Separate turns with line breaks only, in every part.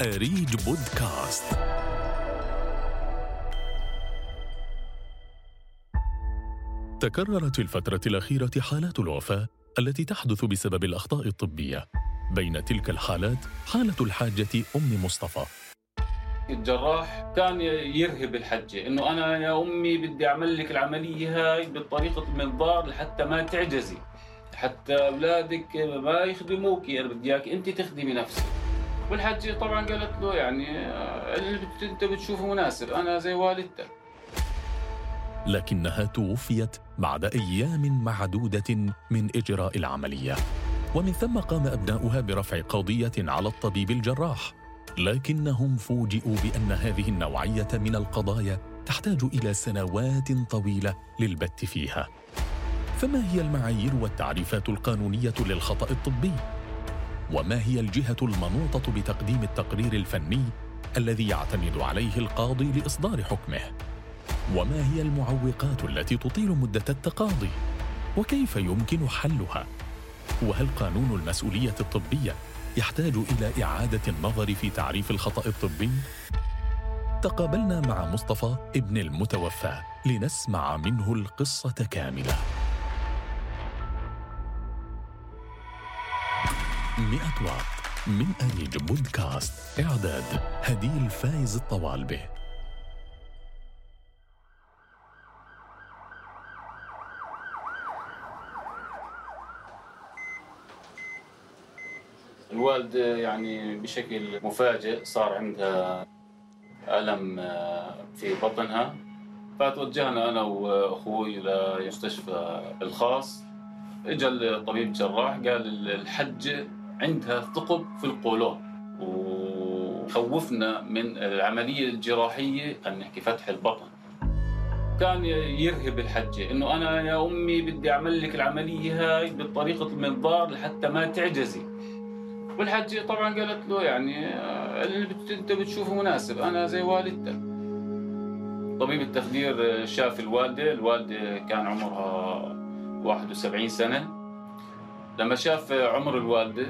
أريج بودكاست. تكررت في الفترة الأخيرة حالات الوفاة التي تحدث بسبب الأخطاء الطبية. بين تلك الحالات حالة الحاجة أم مصطفى.
الجراح كان يرهب الحجة إنه أنا يا أمي بدي أعمل لك العملية هاي بطريقة المنظار لحتى ما تعجزي حتى أولادك ما يخدموك أنا بدي إياك أنت تخدمي نفسك. والحجة طبعا قالت له يعني اللي انت بتشوفه مناسب أنا زي والدتك.
لكنها توفيت بعد أيام معدودة من إجراء العملية. ومن ثم قام أبناؤها برفع قضية على الطبيب الجراح. لكنهم فوجئوا بأن هذه النوعية من القضايا تحتاج إلى سنوات طويلة للبت فيها. فما هي المعايير والتعريفات القانونية للخطأ الطبي؟ وما هي الجهة المنوطة بتقديم التقرير الفني الذي يعتمد عليه القاضي لإصدار حكمه؟ وما هي المعوقات التي تطيل مدة التقاضي؟ وكيف يمكن حلها؟ وهل قانون المسؤولية الطبية يحتاج إلى إعادة النظر في تعريف الخطأ الطبي؟ تقابلنا مع مصطفى ابن المتوفى لنسمع منه القصة كاملة. مئة واط من أريج بودكاست إعداد هديل فايز الطوالبه
الوالدة يعني بشكل مفاجئ صار عندها ألم آه، في بطنها. فتوجهنا أنا وأخوي لمستشفى الخاص. اجى الطبيب الجراح قال الحجة عندها ثقب في القولون. وخوفنا من العملية الجراحية خلينا نحكي فتح البطن. كان يرهب الحجة إنه أنا يا أمي بدي أعمل لك العملية هاي بطريقة المنظار لحتى ما تعجزي. والحجة طبعا قالت له يعني اللي أنت بتشوفه مناسب أنا زي والدتك. طبيب التخدير شاف الوالدة الوالدة كان عمرها 71 سنة. لما شاف عمر الوالدة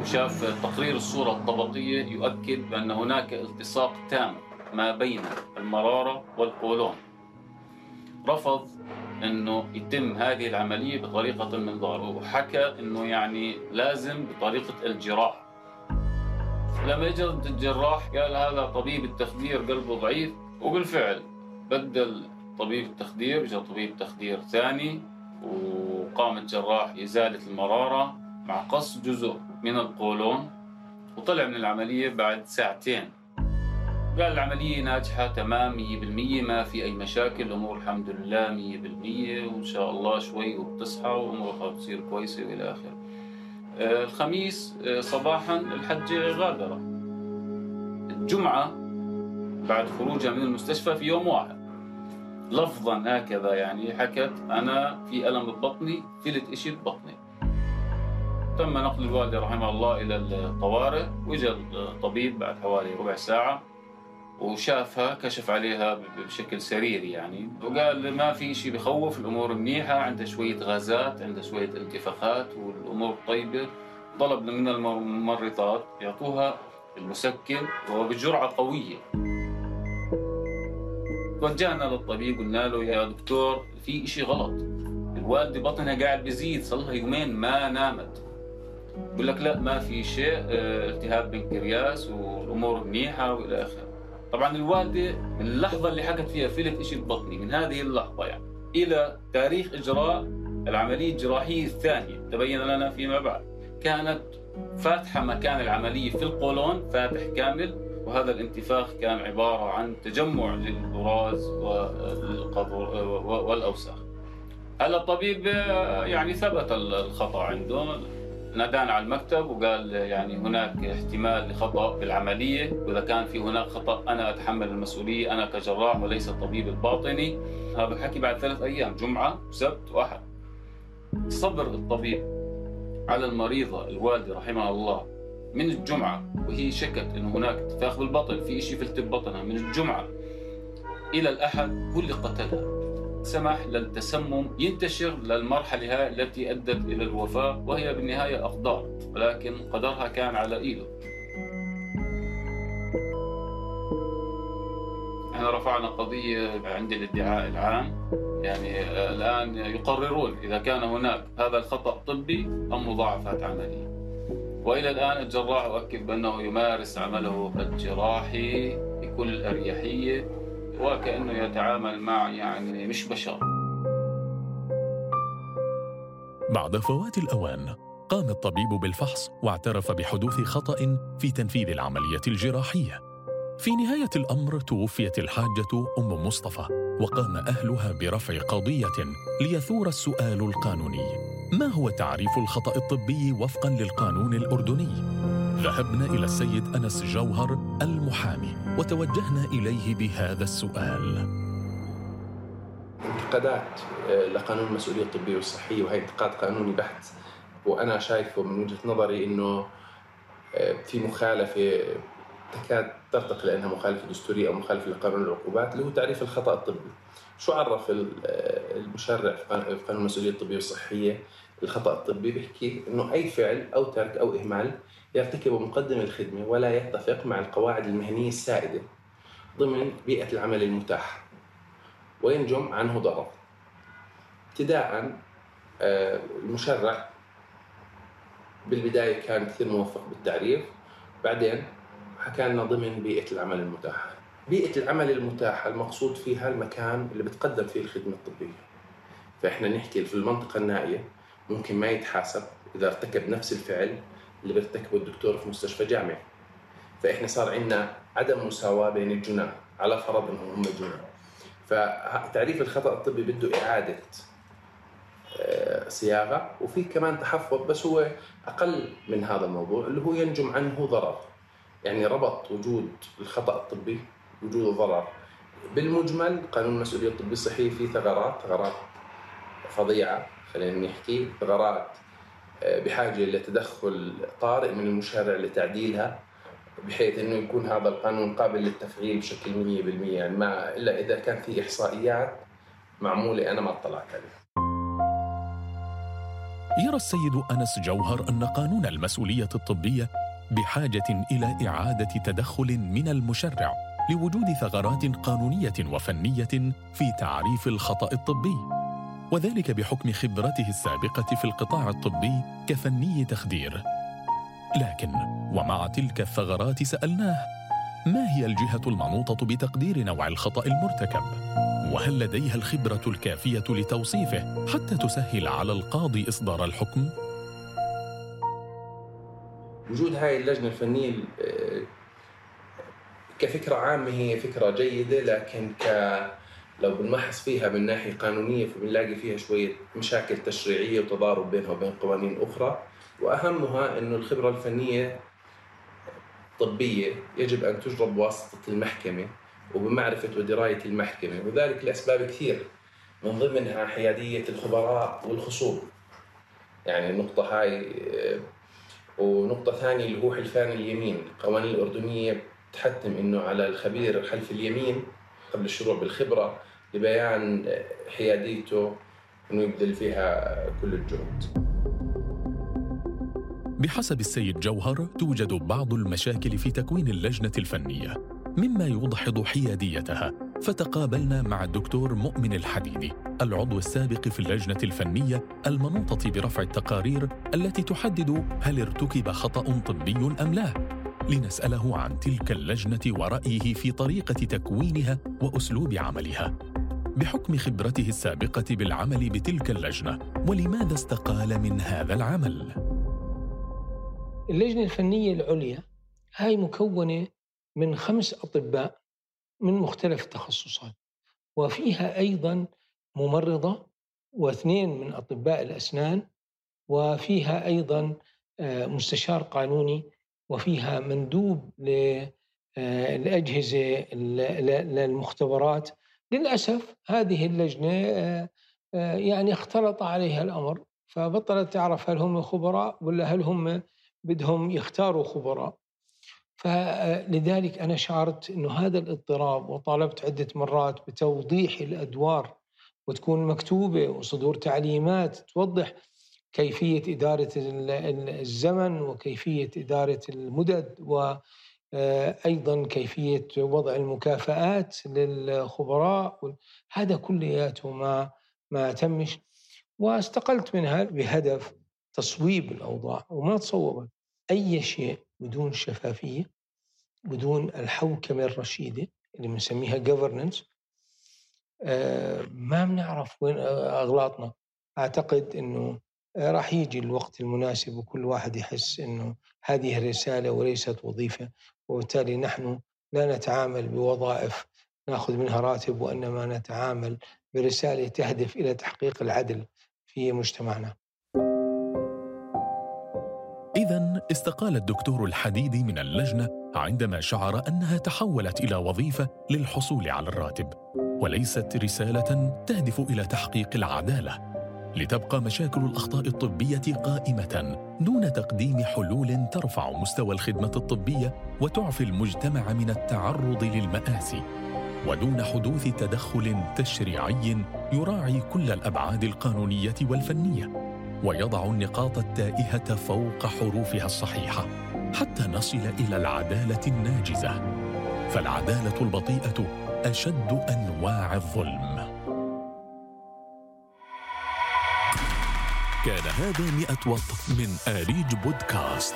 وشاف تقرير الصورة الطبقية يؤكد بأن هناك التصاق تام ما بين المرارة والقولون. رفض إنه يتم هذه العملية بطريقة المنظار وحكى إنه يعني لازم بطريقة الجراح. لما اجى الجراح قال هذا طبيب التخدير قلبه ضعيف وبالفعل بدل طبيب التخدير جاء طبيب تخدير ثاني وقام الجراح إزالة المرارة مع قص جزء من القولون وطلع من العملية بعد ساعتين. قال العملية ناجحة تمام 100% ما في أي مشاكل الأمور الحمد لله 100% وإن شاء الله شوي وبتصحى وأمورها بتصير كويسة وإلى آخره. آه، الخميس آه، صباحا الحجة غادرة. الجمعة بعد خروجها من المستشفى في يوم واحد. لفظا هكذا يعني حكت أنا في ألم ببطني فلت إشي ببطني تم نقل الوالدة رحمه الله إلى الطوارئ وجا الطبيب بعد حوالي ربع ساعة وشافها كشف عليها بشكل سريري يعني وقال ما في شيء بخوف الأمور منيحة عندها شوية غازات عندها شوية انتفاخات والأمور طيبة طلب من الممرضات يعطوها المسكن وبجرعه قوية. توجهنا للطبيب قلنا له يا دكتور في شيء غلط. الوالده بطنها قاعد بيزيد صار لها يومين ما نامت. بقول لك لا ما في شيء آه التهاب بنكرياس والأمور منيحة وإلى آخره. طبعا الوالده من اللحظة اللي حكت فيها فلت شيء ببطني من هذه اللحظة يعني. إلى تاريخ إجراء العملية الجراحية الثانية. تبين لنا فيما بعد. كانت فاتحة مكان العملية في القولون فاتح كامل وهذا الانتفاخ كان عبارة عن تجمع للبراز والأوساخ. هلا الطبيب يعني ثبت الخطأ عنده. نادانا على المكتب وقال يعني هناك احتمال لخطأ في العملية وإذا كان في هناك خطأ أنا أتحمل المسؤولية. أنا كجراح وليس الطبيب الباطني. هذا الحكي بعد ثلاث أيام جمعة وسبت واحد. صبر الطبيب على المريضة الوالدة رحمها الله من الجمعة وهي شكت إنه هناك انتفاخ بالبطن في شيء في التب بطنها من الجمعة إلى الأحد كل قتلها. سمح للتسمم ينتشر للمرحلة التي أدت إلى الوفاة وهي بالنهاية أقدار ولكن قدرها كان على إيده. إحنا رفعنا قضية عند الادعاء العام يعني الآن يقررون إذا كان هناك هذا الخطأ طبي أم مضاعفات عملية. وإلى الآن الجراح أؤكد بأنه يمارس عمله الجراحي بكل أريحية. وكأنه يتعامل مع يعني مش بشر.
بعد فوات الأوان قام الطبيب بالفحص واعترف بحدوث خطأ في تنفيذ العملية الجراحية. في نهاية الأمر توفيت الحاجة أم مصطفى وقام أهلها برفع قضية ليثور السؤال القانوني ما هو تعريف الخطأ الطبي وفقا للقانون الأردني ذهبنا إلى السيد أنس جوهر المحامي وتوجهنا إليه بهذا السؤال
انتقادات آه، لقانون المسؤولية الطبية والصحية وهي انتقاد قانوني بحت وأنا شايفه من وجهة نظري إنه آه، في مخالفة تكاد ترتقي لانها مخالفة دستورية أو مخالفة لقانون العقوبات اللي هو تعريف الخطأ الطبي. شو عرف المشرع في قانون المسؤولية الطبية والصحية الخطا الطبي بيحكي إنه أي فعل أو ترك أو إهمال يرتكبه مقدم الخدمة ولا يتفق مع القواعد المهنية السائدة ضمن بيئة العمل المتاحة وينجم عنه ضرر. ابتداء آه، المشرع بالبداية كان كثير موفق بالتعريف بعدين حكى لنا ضمن بيئة العمل المتاحة بيئة العمل المتاحة المقصود فيها المكان اللي بتقدم فيه الخدمة الطبية. فإحنا نحكي في المنطقة النائية ممكن ما يتحاسب إذا ارتكب نفس الفعل اللي بيرتكبه الدكتور في مستشفى جامعي. فإحنا صار عندنا عدم مساواة بين الجنان على فرض أنهم هم جنان. فتعريف الخطأ الطبي بده إعادة آه، صياغة وفي كمان تحفظ بس هو أقل من هذا الموضوع اللي هو ينجم عنه ضرر. يعني ربط وجود الخطأ الطبي وجود الضرر بالمجمل قانون المسؤولية الطبيه الصحيه فيه ثغرات ثغرات فظيعة خلينا نحكي ثغرات آه، بحاجة لتدخل طارئ من المشرع لتعديلها بحيث إنه يكون هذا القانون قابل للتفعيل بشكل 100% يعني ما إلا إذا كان في إحصائيات معمولة أنا ما أطلعت عليها.
يرى السيد أنس جوهر أن قانون المسؤولية الطبية بحاجة إلى إعادة تدخل من المشرع لوجود ثغرات قانونية وفنية في تعريف الخطأ الطبي وذلك بحكم خبرته السابقة في القطاع الطبي كفني تخدير. لكن ومع تلك الثغرات سألناه ما هي الجهة المنوطة بتقدير نوع الخطأ المرتكب؟ وهل لديها الخبرة الكافية لتوصيفه حتى تسهل على القاضي إصدار الحكم؟
وجود هاي اللجنة الفنية كفكرة عامة هي فكرة جيدة لكن ك لو بنمحص فيها من ناحية قانونية فبنلاقي فيها شوية مشاكل تشريعية وتضارب بينها وبين قوانين أخرى. وأهمها إنه الخبرة الفنية الطبيه يجب أن تجرب بواسطة المحكمة وبمعرفة ودراية المحكمة وذلك لأسباب كثير من ضمنها حيادية الخبراء والخصوم. يعني النقطة هاي آه، ونقطة ثانية اللي هو حلفان اليمين القوانين الأردنية تحتم أنه على الخبير حلف اليمين قبل الشروع بالخبرة لبيان حياديته أنه يبذل فيها كل الجهد.
بحسب السيد جوهر توجد بعض المشاكل في تكوين اللجنة الفنية مما يوضح حياديتها. فتقابلنا مع الدكتور مؤمن الحديدي العضو السابق في اللجنة الفنية المنوطة برفع التقارير التي تحدد هل ارتكب خطأ طبي أم لا. لنسأله عن تلك اللجنة ورأيه في طريقة تكوينها وأسلوب عملها بحكم خبرته السابقة بالعمل بتلك اللجنة ولماذا استقال من هذا العمل؟
اللجنة الفنية العليا هاي مكونة من خمس أطباء من مختلف التخصصات وفيها أيضا ممرضة واثنين من أطباء الأسنان وفيها أيضا آه، مستشار قانوني وفيها مندوب للأجهزة آه، للمختبرات. للأسف هذه اللجنة آه، يعني اختلط عليها الأمر. فبطلت تعرف هل هم خبراء ولا هل هم بدهم يختاروا خبراء. فلذلك أنا شعرت أنه هذا الاضطراب وطالبت عدة مرات بتوضيح الأدوار وتكون مكتوبة وصدور تعليمات توضح كيفية إدارة الزمن وكيفية إدارة المدد آه، أيضا كيفية وضع المكافآت للخبراء هذا كلياته ما ما تمش. واستقلت منها بهدف تصويب الأوضاع. وما تصوبت أي شيء بدون شفافية بدون الحوكمة الرشيدة اللي بنسميها governance. آه، ما بنعرف وين أغلاطنا. أعتقد أنه راح يجي الوقت المناسب وكل واحد يحس أنه هذه رسالة وليست وظيفة وبالتالي نحن لا نتعامل بوظائف نأخذ منها راتب وإنما نتعامل برسالة تهدف إلى تحقيق العدل في مجتمعنا.
إذا استقال الدكتور الحديدي من اللجنة عندما شعر أنها تحولت إلى وظيفة للحصول على الراتب وليست رسالة تهدف إلى تحقيق العدالة. لتبقى مشاكل الأخطاء الطبية قائمة دون تقديم حلول ترفع مستوى الخدمة الطبية وتعفي المجتمع من التعرض للمآسي ودون حدوث تدخل تشريعي يراعي كل الأبعاد القانونية والفنية ويضع النقاط التائهة فوق حروفها الصحيحة حتى نصل إلى العدالة الناجزة. فالعدالة البطيئة أشد أنواع الظلم. كان هذا مئة وط من آريج بودكاست.